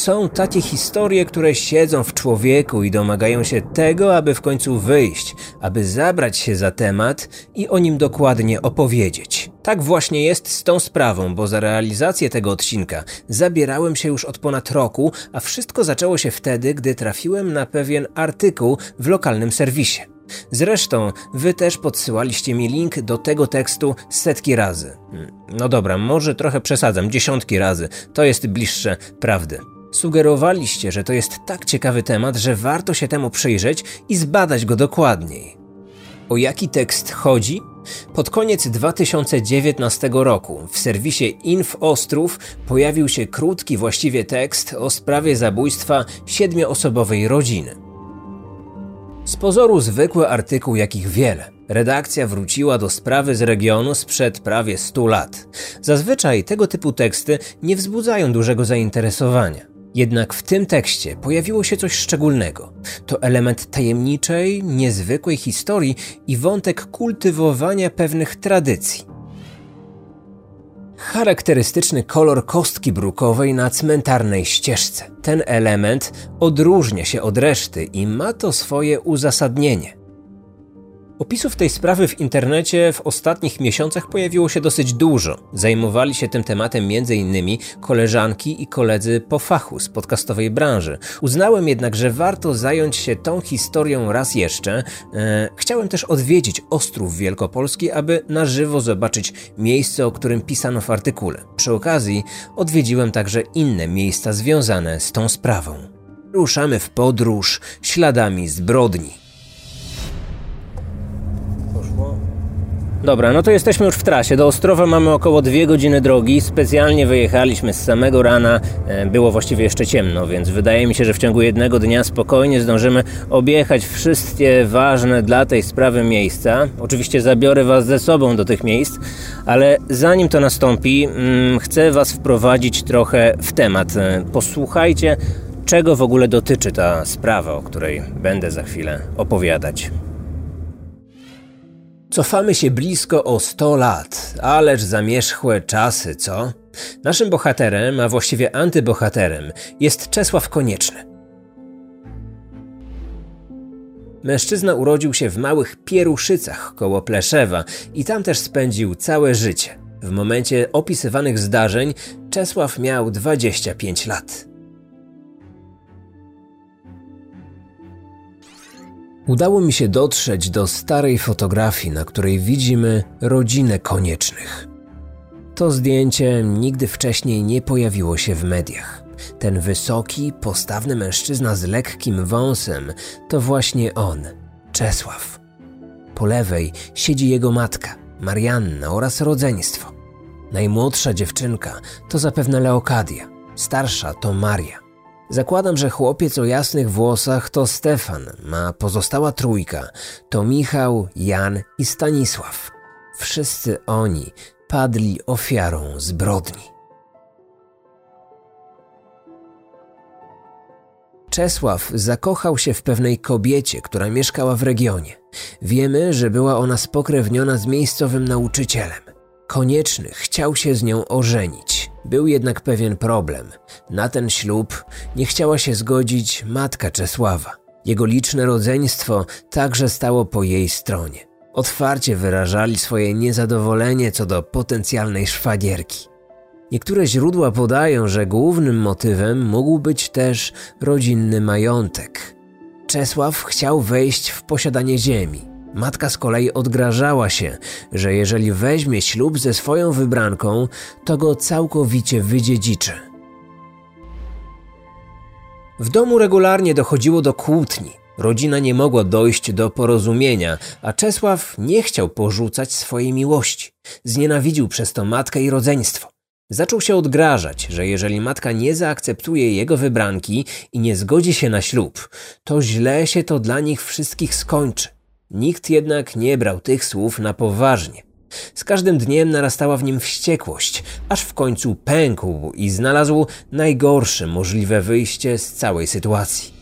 Są takie historie, które siedzą w człowieku i domagają się tego, aby w końcu wyjść, aby zabrać się za temat i o nim dokładnie opowiedzieć. Tak właśnie jest z tą sprawą, bo za realizację tego odcinka zabierałem się już od ponad roku, a wszystko zaczęło się wtedy, gdy trafiłem na pewien artykuł w lokalnym serwisie. Zresztą, wy też podsyłaliście mi link do tego tekstu setki razy. No dobra, może trochę przesadzam, dziesiątki razy. To jest bliższe prawdy. Sugerowaliście, że to jest tak ciekawy temat, że warto się temu przyjrzeć i zbadać go dokładniej. O jaki tekst chodzi? Pod koniec 2019 roku w serwisie Inf Ostrów pojawił się krótki właściwie tekst o sprawie zabójstwa siedmioosobowej rodziny. Z pozoru zwykły artykuł, jakich wiele. Redakcja wróciła do sprawy z regionu sprzed prawie 100 lat. Zazwyczaj tego typu teksty nie wzbudzają dużego zainteresowania. Jednak w tym tekście pojawiło się coś szczególnego. To element tajemniczej, niezwykłej historii i wątek kultywowania pewnych tradycji. Charakterystyczny kolor kostki brukowej na cmentarnej ścieżce. Ten element odróżnia się od reszty i ma to swoje uzasadnienie. Opisów tej sprawy w internecie w ostatnich miesiącach pojawiło się dosyć dużo. Zajmowali się tym tematem m.in. koleżanki i koledzy po fachu z podcastowej branży. Uznałem jednak, że warto zająć się tą historią raz jeszcze. E, chciałem też odwiedzić Ostrów Wielkopolski, aby na żywo zobaczyć miejsce, o którym pisano w artykule. Przy okazji odwiedziłem także inne miejsca związane z tą sprawą. Ruszamy w podróż śladami zbrodni. Dobra, no to jesteśmy już w trasie. Do Ostrowa mamy około dwie godziny drogi. Specjalnie wyjechaliśmy z samego rana. E, było właściwie jeszcze ciemno, więc wydaje mi się, że w ciągu jednego dnia spokojnie zdążymy objechać wszystkie ważne dla tej sprawy miejsca. Oczywiście zabiorę Was ze sobą do tych miejsc, ale zanim to nastąpi, mm, chcę Was wprowadzić trochę w temat. E, posłuchajcie, czego w ogóle dotyczy ta sprawa, o której będę za chwilę opowiadać. Cofamy się blisko o 100 lat, ależ zamierzchłe czasy, co? Naszym bohaterem, a właściwie antybohaterem, jest Czesław Konieczny. Mężczyzna urodził się w małych Pieruszycach koło Pleszewa i tam też spędził całe życie. W momencie opisywanych zdarzeń Czesław miał 25 lat. Udało mi się dotrzeć do starej fotografii, na której widzimy rodzinę koniecznych. To zdjęcie nigdy wcześniej nie pojawiło się w mediach. Ten wysoki, postawny mężczyzna z lekkim wąsem to właśnie on, Czesław. Po lewej siedzi jego matka, Marianna oraz rodzeństwo. Najmłodsza dziewczynka to zapewne Leokadia, starsza to Maria. Zakładam, że chłopiec o jasnych włosach to Stefan, a pozostała trójka to Michał, Jan i Stanisław. Wszyscy oni padli ofiarą zbrodni. Czesław zakochał się w pewnej kobiecie, która mieszkała w regionie. Wiemy, że była ona spokrewniona z miejscowym nauczycielem. Konieczny chciał się z nią ożenić. Był jednak pewien problem. Na ten ślub nie chciała się zgodzić matka Czesława. Jego liczne rodzeństwo także stało po jej stronie. Otwarcie wyrażali swoje niezadowolenie co do potencjalnej szwagierki. Niektóre źródła podają, że głównym motywem mógł być też rodzinny majątek. Czesław chciał wejść w posiadanie ziemi. Matka z kolei odgrażała się, że jeżeli weźmie ślub ze swoją wybranką, to go całkowicie wydziedziczy. W domu regularnie dochodziło do kłótni. Rodzina nie mogła dojść do porozumienia, a Czesław nie chciał porzucać swojej miłości. Znienawidził przez to matkę i rodzeństwo. Zaczął się odgrażać, że jeżeli matka nie zaakceptuje jego wybranki i nie zgodzi się na ślub, to źle się to dla nich wszystkich skończy. Nikt jednak nie brał tych słów na poważnie. Z każdym dniem narastała w nim wściekłość, aż w końcu pękł i znalazł najgorsze możliwe wyjście z całej sytuacji.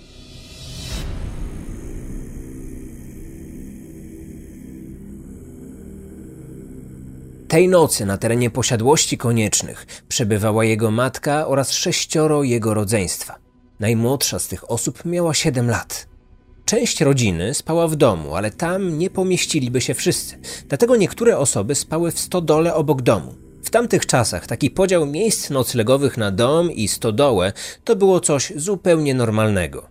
Tej nocy na terenie posiadłości koniecznych przebywała jego matka oraz sześcioro jego rodzeństwa. Najmłodsza z tych osób miała 7 lat. Część rodziny spała w domu, ale tam nie pomieściliby się wszyscy, dlatego niektóre osoby spały w stodole obok domu. W tamtych czasach taki podział miejsc noclegowych na dom i stodołę to było coś zupełnie normalnego.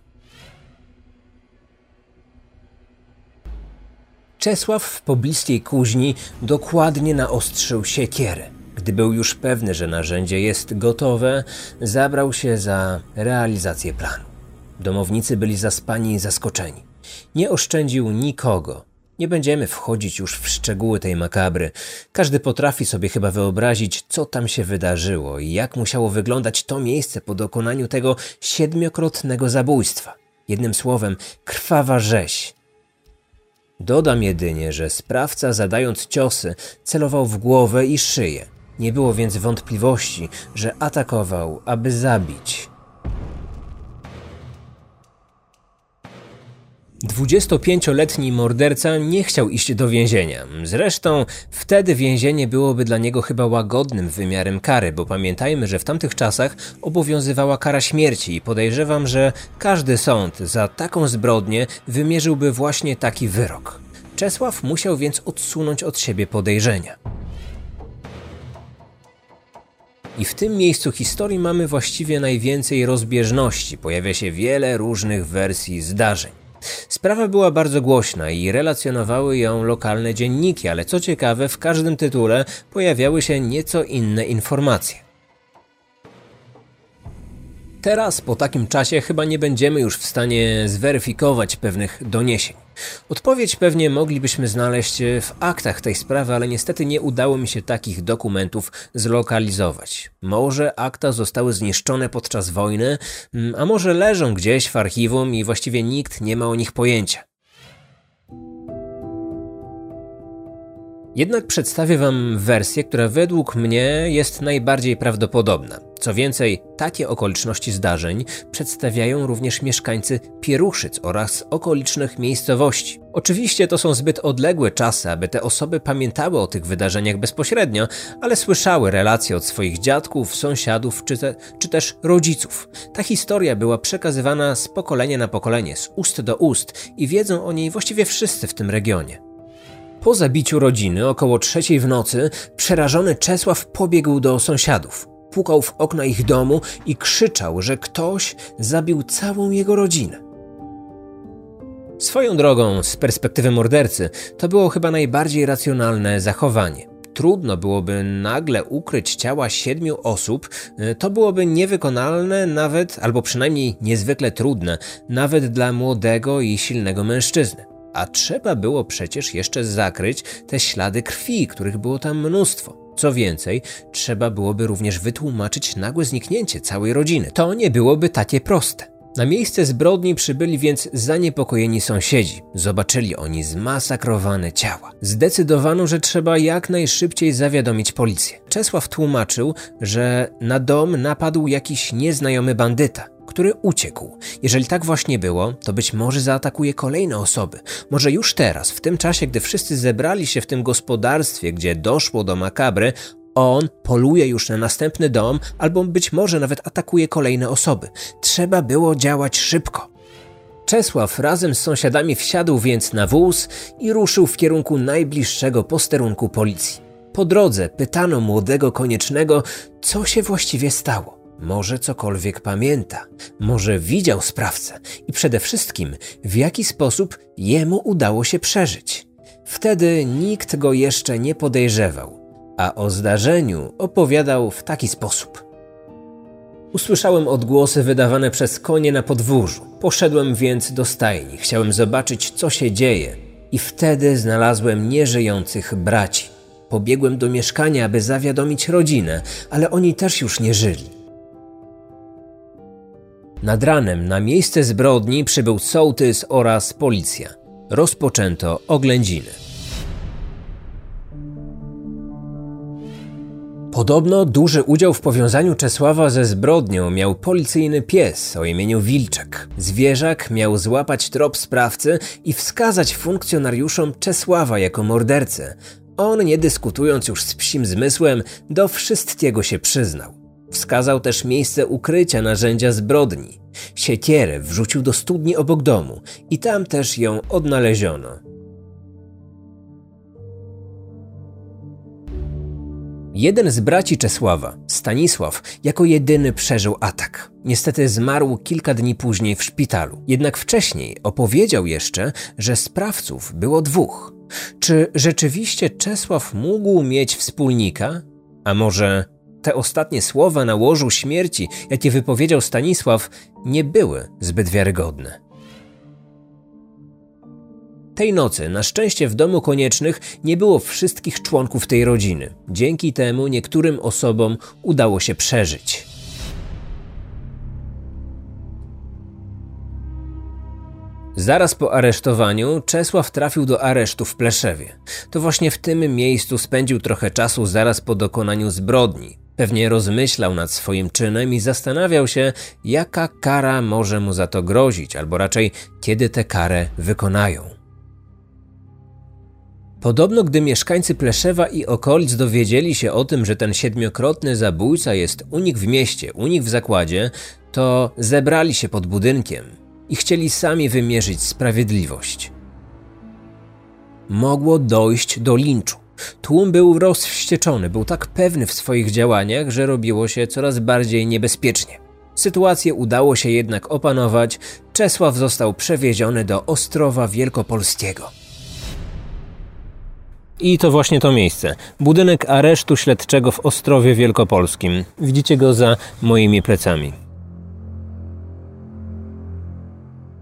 Czesław w pobliskiej kuźni dokładnie naostrzył siekierę. Gdy był już pewny, że narzędzie jest gotowe, zabrał się za realizację planu. Domownicy byli zaspani i zaskoczeni. Nie oszczędził nikogo. Nie będziemy wchodzić już w szczegóły tej makabry. Każdy potrafi sobie chyba wyobrazić, co tam się wydarzyło i jak musiało wyglądać to miejsce po dokonaniu tego siedmiokrotnego zabójstwa. Jednym słowem, krwawa rzeź. Dodam jedynie, że sprawca zadając ciosy celował w głowę i szyję. Nie było więc wątpliwości, że atakował, aby zabić. 25-letni morderca nie chciał iść do więzienia. Zresztą wtedy więzienie byłoby dla niego chyba łagodnym wymiarem kary, bo pamiętajmy, że w tamtych czasach obowiązywała kara śmierci i podejrzewam, że każdy sąd za taką zbrodnię wymierzyłby właśnie taki wyrok. Czesław musiał więc odsunąć od siebie podejrzenia. I w tym miejscu historii mamy właściwie najwięcej rozbieżności. Pojawia się wiele różnych wersji zdarzeń. Sprawa była bardzo głośna i relacjonowały ją lokalne dzienniki, ale co ciekawe, w każdym tytule pojawiały się nieco inne informacje. Teraz, po takim czasie, chyba nie będziemy już w stanie zweryfikować pewnych doniesień. Odpowiedź pewnie moglibyśmy znaleźć w aktach tej sprawy, ale niestety nie udało mi się takich dokumentów zlokalizować. Może akta zostały zniszczone podczas wojny, mm, a może leżą gdzieś w archiwum i właściwie nikt nie ma o nich pojęcia. Jednak przedstawię Wam wersję, która według mnie jest najbardziej prawdopodobna. Co więcej, takie okoliczności zdarzeń przedstawiają również mieszkańcy Pieruszyc oraz okolicznych miejscowości. Oczywiście to są zbyt odległe czasy, aby te osoby pamiętały o tych wydarzeniach bezpośrednio, ale słyszały relacje od swoich dziadków, sąsiadów czy, te, czy też rodziców. Ta historia była przekazywana z pokolenia na pokolenie, z ust do ust i wiedzą o niej właściwie wszyscy w tym regionie. Po zabiciu rodziny około trzeciej w nocy przerażony Czesław pobiegł do sąsiadów. Pukał w okna ich domu i krzyczał, że ktoś zabił całą jego rodzinę. Swoją drogą, z perspektywy mordercy, to było chyba najbardziej racjonalne zachowanie. Trudno byłoby nagle ukryć ciała siedmiu osób, to byłoby niewykonalne nawet, albo przynajmniej niezwykle trudne, nawet dla młodego i silnego mężczyzny. A trzeba było przecież jeszcze zakryć te ślady krwi, których było tam mnóstwo. Co więcej, trzeba byłoby również wytłumaczyć nagłe zniknięcie całej rodziny. To nie byłoby takie proste. Na miejsce zbrodni przybyli więc zaniepokojeni sąsiedzi. Zobaczyli oni zmasakrowane ciała. Zdecydowano, że trzeba jak najszybciej zawiadomić policję. Czesław tłumaczył, że na dom napadł jakiś nieznajomy bandyta który uciekł. Jeżeli tak właśnie było, to być może zaatakuje kolejne osoby. Może już teraz, w tym czasie, gdy wszyscy zebrali się w tym gospodarstwie, gdzie doszło do makabry, on poluje już na następny dom, albo być może nawet atakuje kolejne osoby. Trzeba było działać szybko. Czesław razem z sąsiadami wsiadł więc na wóz i ruszył w kierunku najbliższego posterunku policji. Po drodze pytano młodego koniecznego, co się właściwie stało. Może cokolwiek pamięta, może widział sprawcę i przede wszystkim w jaki sposób jemu udało się przeżyć. Wtedy nikt go jeszcze nie podejrzewał, a o zdarzeniu opowiadał w taki sposób. Usłyszałem odgłosy wydawane przez konie na podwórzu. Poszedłem więc do stajni. Chciałem zobaczyć, co się dzieje, i wtedy znalazłem nieżyjących braci. Pobiegłem do mieszkania, aby zawiadomić rodzinę, ale oni też już nie żyli. Nad ranem na miejsce zbrodni przybył sołtys oraz policja. Rozpoczęto oględziny. Podobno duży udział w powiązaniu Czesława ze zbrodnią miał policyjny pies o imieniu Wilczek. Zwierzak miał złapać trop sprawcy i wskazać funkcjonariuszom Czesława jako mordercę. On, nie dyskutując już z psim zmysłem, do wszystkiego się przyznał. Wskazał też miejsce ukrycia narzędzia zbrodni. Siekierę wrzucił do studni obok domu i tam też ją odnaleziono. Jeden z braci Czesława, Stanisław, jako jedyny przeżył atak. Niestety zmarł kilka dni później w szpitalu. Jednak wcześniej opowiedział jeszcze, że sprawców było dwóch. Czy rzeczywiście Czesław mógł mieć wspólnika? A może te ostatnie słowa na łożu śmierci, jakie wypowiedział Stanisław, nie były zbyt wiarygodne? Tej nocy na szczęście w domu koniecznych nie było wszystkich członków tej rodziny. Dzięki temu niektórym osobom udało się przeżyć. Zaraz po aresztowaniu Czesław trafił do aresztu w Pleszewie. To właśnie w tym miejscu spędził trochę czasu zaraz po dokonaniu zbrodni. Pewnie rozmyślał nad swoim czynem i zastanawiał się, jaka kara może mu za to grozić, albo raczej kiedy tę karę wykonają. Podobno, gdy mieszkańcy Pleszewa i okolic dowiedzieli się o tym, że ten siedmiokrotny zabójca jest u nich w mieście, u nich w zakładzie, to zebrali się pod budynkiem i chcieli sami wymierzyć sprawiedliwość. Mogło dojść do linczu. Tłum był rozwścieczony, był tak pewny w swoich działaniach, że robiło się coraz bardziej niebezpiecznie. Sytuację udało się jednak opanować, Czesław został przewieziony do Ostrowa Wielkopolskiego. I to właśnie to miejsce. Budynek aresztu śledczego w Ostrowie Wielkopolskim. Widzicie go za moimi plecami.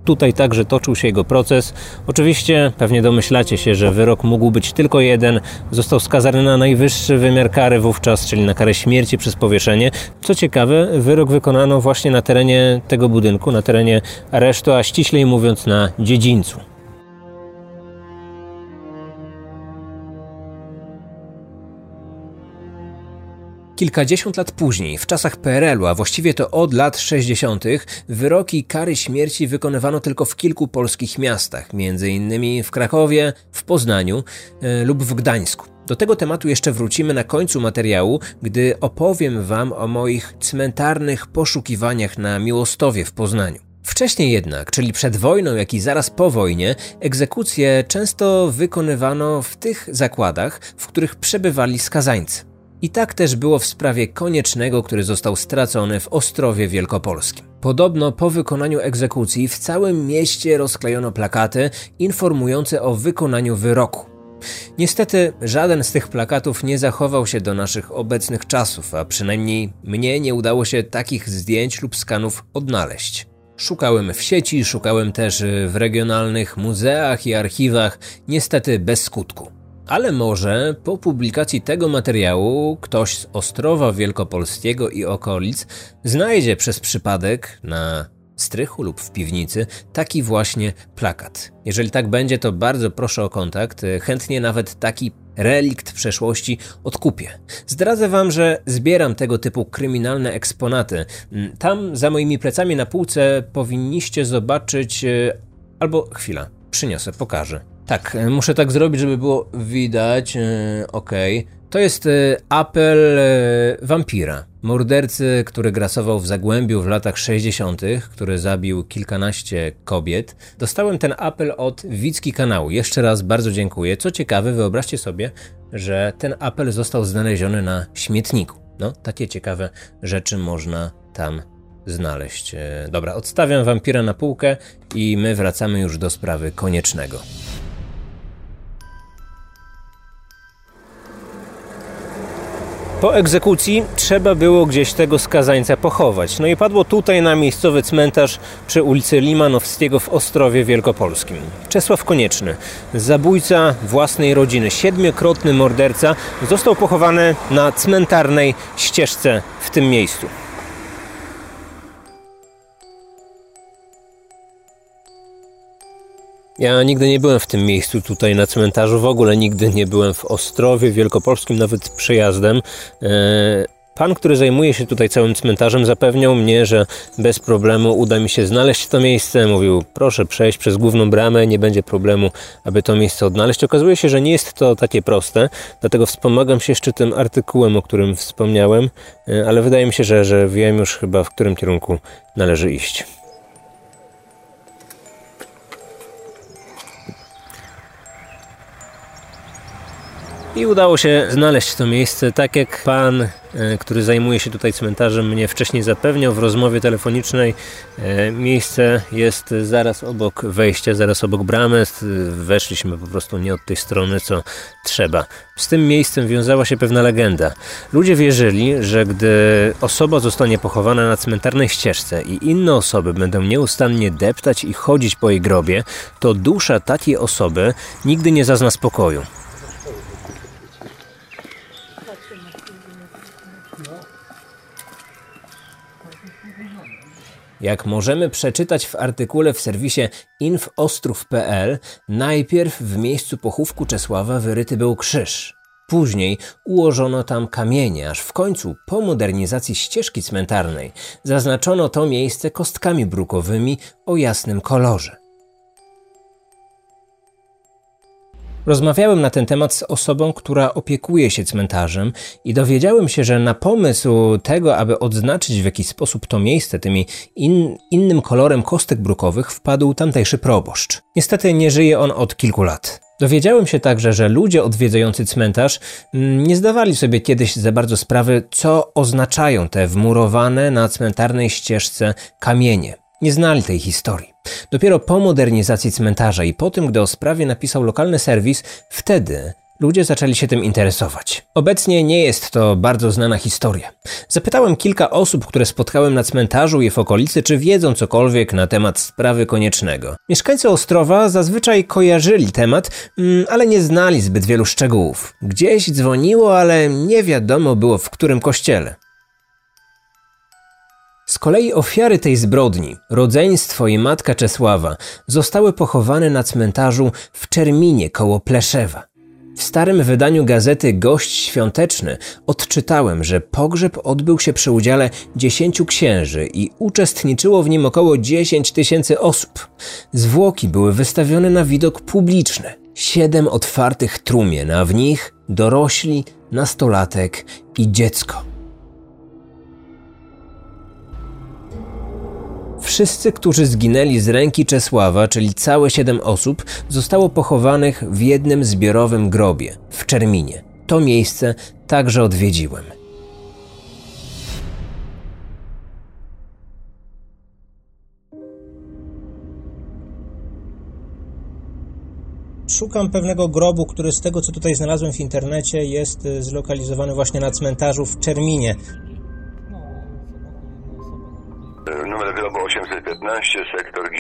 Tutaj także toczył się jego proces. Oczywiście pewnie domyślacie się, że wyrok mógł być tylko jeden. Został skazany na najwyższy wymiar kary wówczas, czyli na karę śmierci przez powieszenie. Co ciekawe, wyrok wykonano właśnie na terenie tego budynku, na terenie aresztu, a ściślej mówiąc na dziedzińcu. Kilkadziesiąt lat później, w czasach PRL-u, a właściwie to od lat 60., wyroki kary śmierci wykonywano tylko w kilku polskich miastach, m.in. w Krakowie, w Poznaniu e, lub w Gdańsku. Do tego tematu jeszcze wrócimy na końcu materiału, gdy opowiem Wam o moich cmentarnych poszukiwaniach na Miłostowie w Poznaniu. Wcześniej jednak, czyli przed wojną, jak i zaraz po wojnie, egzekucje często wykonywano w tych zakładach, w których przebywali skazańcy. I tak też było w sprawie koniecznego, który został stracony w Ostrowie Wielkopolskim. Podobno po wykonaniu egzekucji w całym mieście rozklejono plakaty informujące o wykonaniu wyroku. Niestety żaden z tych plakatów nie zachował się do naszych obecnych czasów, a przynajmniej mnie nie udało się takich zdjęć lub skanów odnaleźć. Szukałem w sieci, szukałem też w regionalnych muzeach i archiwach, niestety bez skutku. Ale może po publikacji tego materiału ktoś z Ostrowa Wielkopolskiego i okolic znajdzie przez przypadek na strychu lub w piwnicy taki właśnie plakat. Jeżeli tak będzie, to bardzo proszę o kontakt. Chętnie nawet taki relikt przeszłości odkupię. Zdradzę wam, że zbieram tego typu kryminalne eksponaty. Tam za moimi plecami na półce powinniście zobaczyć. E, albo chwila, przyniosę, pokażę. Tak, e, muszę tak zrobić, żeby było widać. E, ok. To jest e, apel wampira. Mordercy, który grasował w Zagłębiu w latach 60., który zabił kilkanaście kobiet. Dostałem ten apel od Wicki kanału. Jeszcze raz bardzo dziękuję. Co ciekawe, wyobraźcie sobie, że ten apel został znaleziony na śmietniku. No, takie ciekawe rzeczy można tam znaleźć. Dobra, odstawiam wampira na półkę i my wracamy już do sprawy koniecznego. Po egzekucji trzeba było gdzieś tego skazańca pochować. No i padło tutaj na miejscowy cmentarz przy ulicy Limanowskiego w Ostrowie Wielkopolskim. Czesław Konieczny, zabójca własnej rodziny, siedmiokrotny morderca, został pochowany na cmentarnej ścieżce w tym miejscu. Ja nigdy nie byłem w tym miejscu tutaj na cmentarzu, w ogóle nigdy nie byłem w Ostrowie Wielkopolskim, nawet przejazdem. E, Pan, który zajmuje się tutaj całym cmentarzem, zapewniał mnie, że bez problemu uda mi się znaleźć to miejsce. Mówił, proszę przejść przez główną bramę, nie będzie problemu, aby to miejsce odnaleźć. Okazuje się, że nie jest to takie proste, dlatego wspomagam się jeszcze tym artykułem, o którym wspomniałem, e, ale wydaje mi się, że, że wiem już chyba, w którym kierunku należy iść. I udało się znaleźć to miejsce, tak jak pan, e, który zajmuje się tutaj cmentarzem, mnie wcześniej zapewniał w rozmowie telefonicznej. E, miejsce jest zaraz obok wejścia, zaraz obok bramy. Weszliśmy po prostu nie od tej strony, co trzeba. Z tym miejscem wiązała się pewna legenda. Ludzie wierzyli, że gdy osoba zostanie pochowana na cmentarnej ścieżce i inne osoby będą nieustannie deptać i chodzić po jej grobie, to dusza takiej osoby nigdy nie zazna spokoju. Jak możemy przeczytać w artykule w serwisie infostrów.pl, najpierw w miejscu pochówku Czesława wyryty był krzyż. Później ułożono tam kamienie, aż w końcu po modernizacji ścieżki cmentarnej zaznaczono to miejsce kostkami brukowymi o jasnym kolorze. Rozmawiałem na ten temat z osobą, która opiekuje się cmentarzem i dowiedziałem się, że na pomysł tego, aby odznaczyć w jakiś sposób to miejsce tymi in, innym kolorem kostek brukowych, wpadł tamtejszy proboszcz. Niestety nie żyje on od kilku lat. Dowiedziałem się także, że ludzie odwiedzający cmentarz mm, nie zdawali sobie kiedyś za bardzo sprawy, co oznaczają te wmurowane na cmentarnej ścieżce kamienie. Nie znali tej historii. Dopiero po modernizacji cmentarza i po tym, gdy o sprawie napisał lokalny serwis, wtedy ludzie zaczęli się tym interesować. Obecnie nie jest to bardzo znana historia. Zapytałem kilka osób, które spotkałem na cmentarzu i w okolicy, czy wiedzą cokolwiek na temat sprawy koniecznego. Mieszkańcy Ostrowa zazwyczaj kojarzyli temat, mm, ale nie znali zbyt wielu szczegółów. Gdzieś dzwoniło, ale nie wiadomo było w którym kościele. Z kolei ofiary tej zbrodni, rodzeństwo i matka Czesława, zostały pochowane na cmentarzu w Czerminie koło Pleszewa. W starym wydaniu gazety Gość Świąteczny odczytałem, że pogrzeb odbył się przy udziale dziesięciu księży i uczestniczyło w nim około 10 tysięcy osób. Zwłoki były wystawione na widok publiczny. Siedem otwartych trumien, a w nich dorośli, nastolatek i dziecko. Wszyscy, którzy zginęli z ręki Czesława, czyli całe siedem osób, zostało pochowanych w jednym zbiorowym grobie w Czerminie. To miejsce także odwiedziłem. Szukam pewnego grobu, który z tego co tutaj znalazłem w internecie jest y, zlokalizowany właśnie na cmentarzu w Czerminie. 815, sektor G.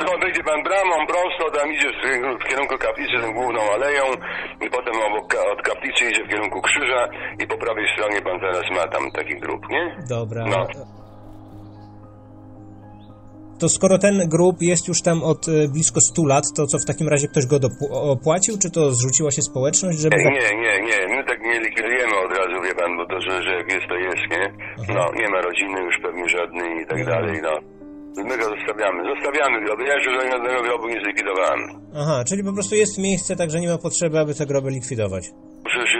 No, wejdzie pan bramą prosto, tam idzie w kierunku kaplicy tą główną aleją, i potem obok, od kaplicy idzie w kierunku krzyża i po prawej stronie pan teraz ma tam taki grób, nie? Dobra. No. To skoro ten grób jest już tam od e, blisko 100 lat, to co w takim razie ktoś go opłacił, czy to zrzuciła się społeczność, żeby... Nie, nie, nie, my tak nie likwidujemy od razu, wie pan, bo to, że, że jak jest, to jest, nie? No, nie ma rodziny już pewnie żadnej i tak dalej, no. My go zostawiamy, zostawiamy groby, ja jeszcze żadnego grobu nie zlikwidowałem. Aha, czyli po prostu jest miejsce, także nie ma potrzeby, aby te groby likwidować. Przecież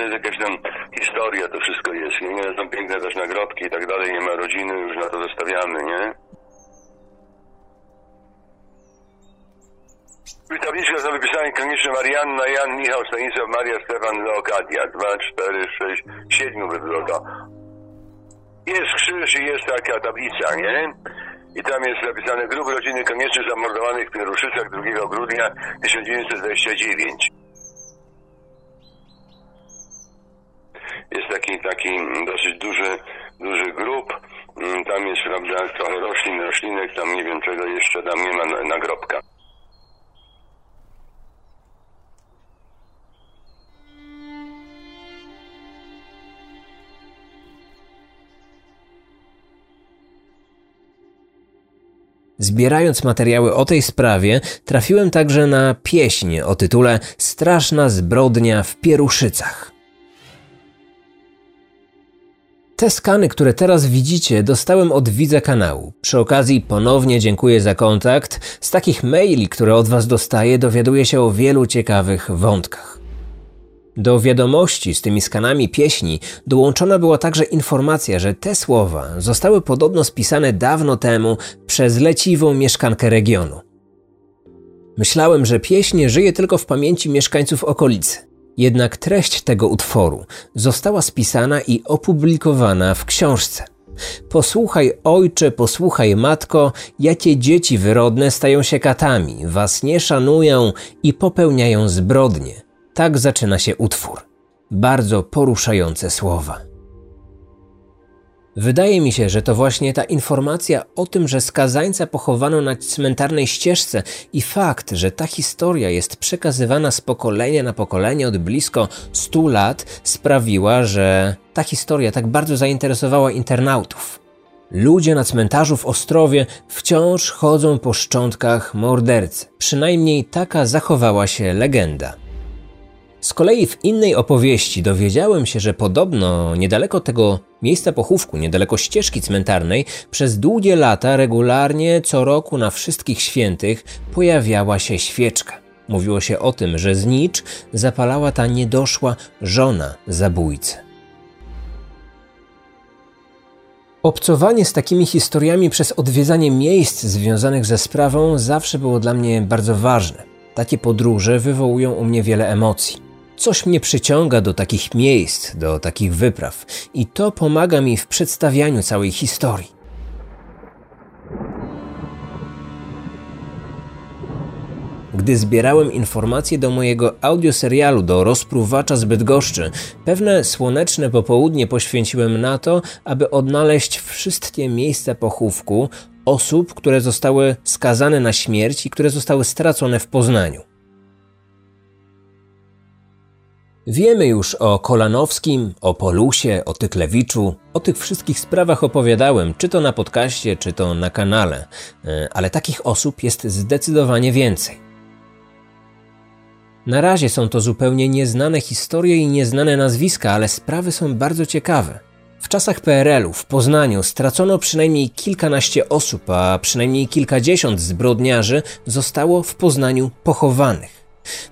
jest jakaś tam historia, to wszystko jest, nie? nie? Są piękne też nagrobki i tak dalej, nie ma rodziny, już na to zostawiamy, nie? W tabliczce są wypisane koniecznie Marianna, Jan, Michał, Stanisław, Maria, Stefan, Leokadia. Dwa, cztery, sześć, siedmiu by było to. Jest krzyż i jest taka tablica, nie? I tam jest napisane grób rodziny koniecznie zamordowanych w Pieruszycach 2 grudnia 1929. Jest taki, taki dosyć duży, duży grób. Mm, Tam jest, prawda, trochę roślin, roślinek, tam nie wiem czego jeszcze, tam nie ma na- nagrobka. Zbierając materiały o tej sprawie, trafiłem także na pieśń o tytule Straszna zbrodnia w Pieruszycach. Te skany, które teraz widzicie, dostałem od widza kanału. Przy okazji ponownie dziękuję za kontakt. Z takich maili, które od Was dostaję, dowiaduję się o wielu ciekawych wątkach. Do wiadomości z tymi skanami pieśni dołączona była także informacja, że te słowa zostały podobno spisane dawno temu przez leciwą mieszkankę regionu. Myślałem, że pieśń żyje tylko w pamięci mieszkańców okolicy. Jednak treść tego utworu została spisana i opublikowana w książce. Posłuchaj ojcze, posłuchaj matko, jakie dzieci wyrodne stają się katami, was nie szanują i popełniają zbrodnie. Tak zaczyna się utwór. Bardzo poruszające słowa. Wydaje mi się, że to właśnie ta informacja o tym, że skazańca pochowano na cmentarnej ścieżce i fakt, że ta historia jest przekazywana z pokolenia na pokolenie od blisko 100 lat, sprawiła, że ta historia tak bardzo zainteresowała internautów. Ludzie na cmentarzu w Ostrowie wciąż chodzą po szczątkach mordercy. Przynajmniej taka zachowała się legenda. Z kolei w innej opowieści dowiedziałem się, że podobno niedaleko tego miejsca pochówku, niedaleko ścieżki cmentarnej, przez długie lata regularnie co roku na wszystkich świętych pojawiała się świeczka. Mówiło się o tym, że znicz zapalała ta niedoszła żona zabójcy. Obcowanie z takimi historiami przez odwiedzanie miejsc związanych ze sprawą zawsze było dla mnie bardzo ważne. Takie podróże wywołują u mnie wiele emocji. Coś mnie przyciąga do takich miejsc, do takich wypraw i to pomaga mi w przedstawianiu całej historii. Gdy zbierałem informacje do mojego audioserialu do rozpruwacza z Bydgoszczy, pewne słoneczne popołudnie poświęciłem na to, aby odnaleźć wszystkie miejsca pochówku osób, które zostały skazane na śmierć i które zostały stracone w Poznaniu. Wiemy już o Kolanowskim, o Polusie, o Tyklewiczu, o tych wszystkich sprawach opowiadałem, czy to na podcaście, czy to na kanale, e, ale takich osób jest zdecydowanie więcej. Na razie są to zupełnie nieznane historie i nieznane nazwiska, ale sprawy są bardzo ciekawe. W czasach PRL-u w Poznaniu stracono przynajmniej kilkanaście osób, a przynajmniej kilkadziesiąt zbrodniarzy zostało w Poznaniu pochowanych.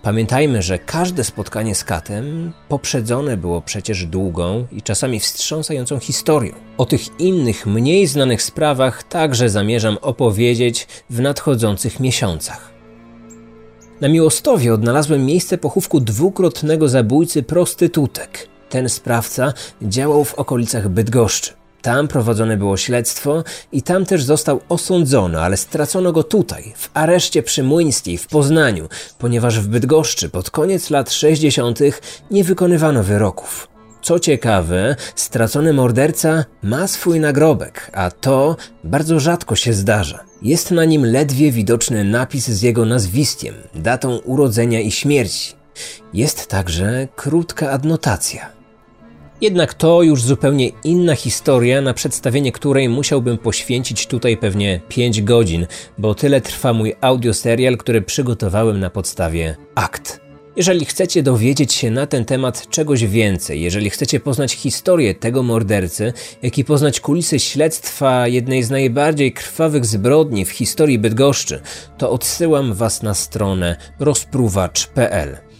Pamiętajmy, że każde spotkanie z katem poprzedzone było przecież długą i czasami wstrząsającą historią. O tych innych, mniej znanych sprawach także zamierzam opowiedzieć w nadchodzących miesiącach. Na Miłostowie odnalazłem miejsce pochówku dwukrotnego zabójcy prostytutek. Ten sprawca działał w okolicach Bydgoszczy. Tam prowadzone było śledztwo i tam też został osądzony, ale stracono go tutaj, w areszcie przy Młyńskiej w Poznaniu, ponieważ w Bydgoszczy pod koniec lat 60. nie wykonywano wyroków. Co ciekawe, stracony morderca ma swój nagrobek, a to bardzo rzadko się zdarza. Jest na nim ledwie widoczny napis z jego nazwiskiem, datą urodzenia i śmierci. Jest także krótka adnotacja. Jednak to już zupełnie inna historia, na przedstawienie której musiałbym poświęcić tutaj pewnie 5 godzin, bo tyle trwa mój audioserial, który przygotowałem na podstawie akt. Jeżeli chcecie dowiedzieć się na ten temat czegoś więcej, jeżeli chcecie poznać historię tego mordercy, jak i poznać kulisy śledztwa jednej z najbardziej krwawych zbrodni w historii Bydgoszczy, to odsyłam Was na stronę rozpruwacz.pl.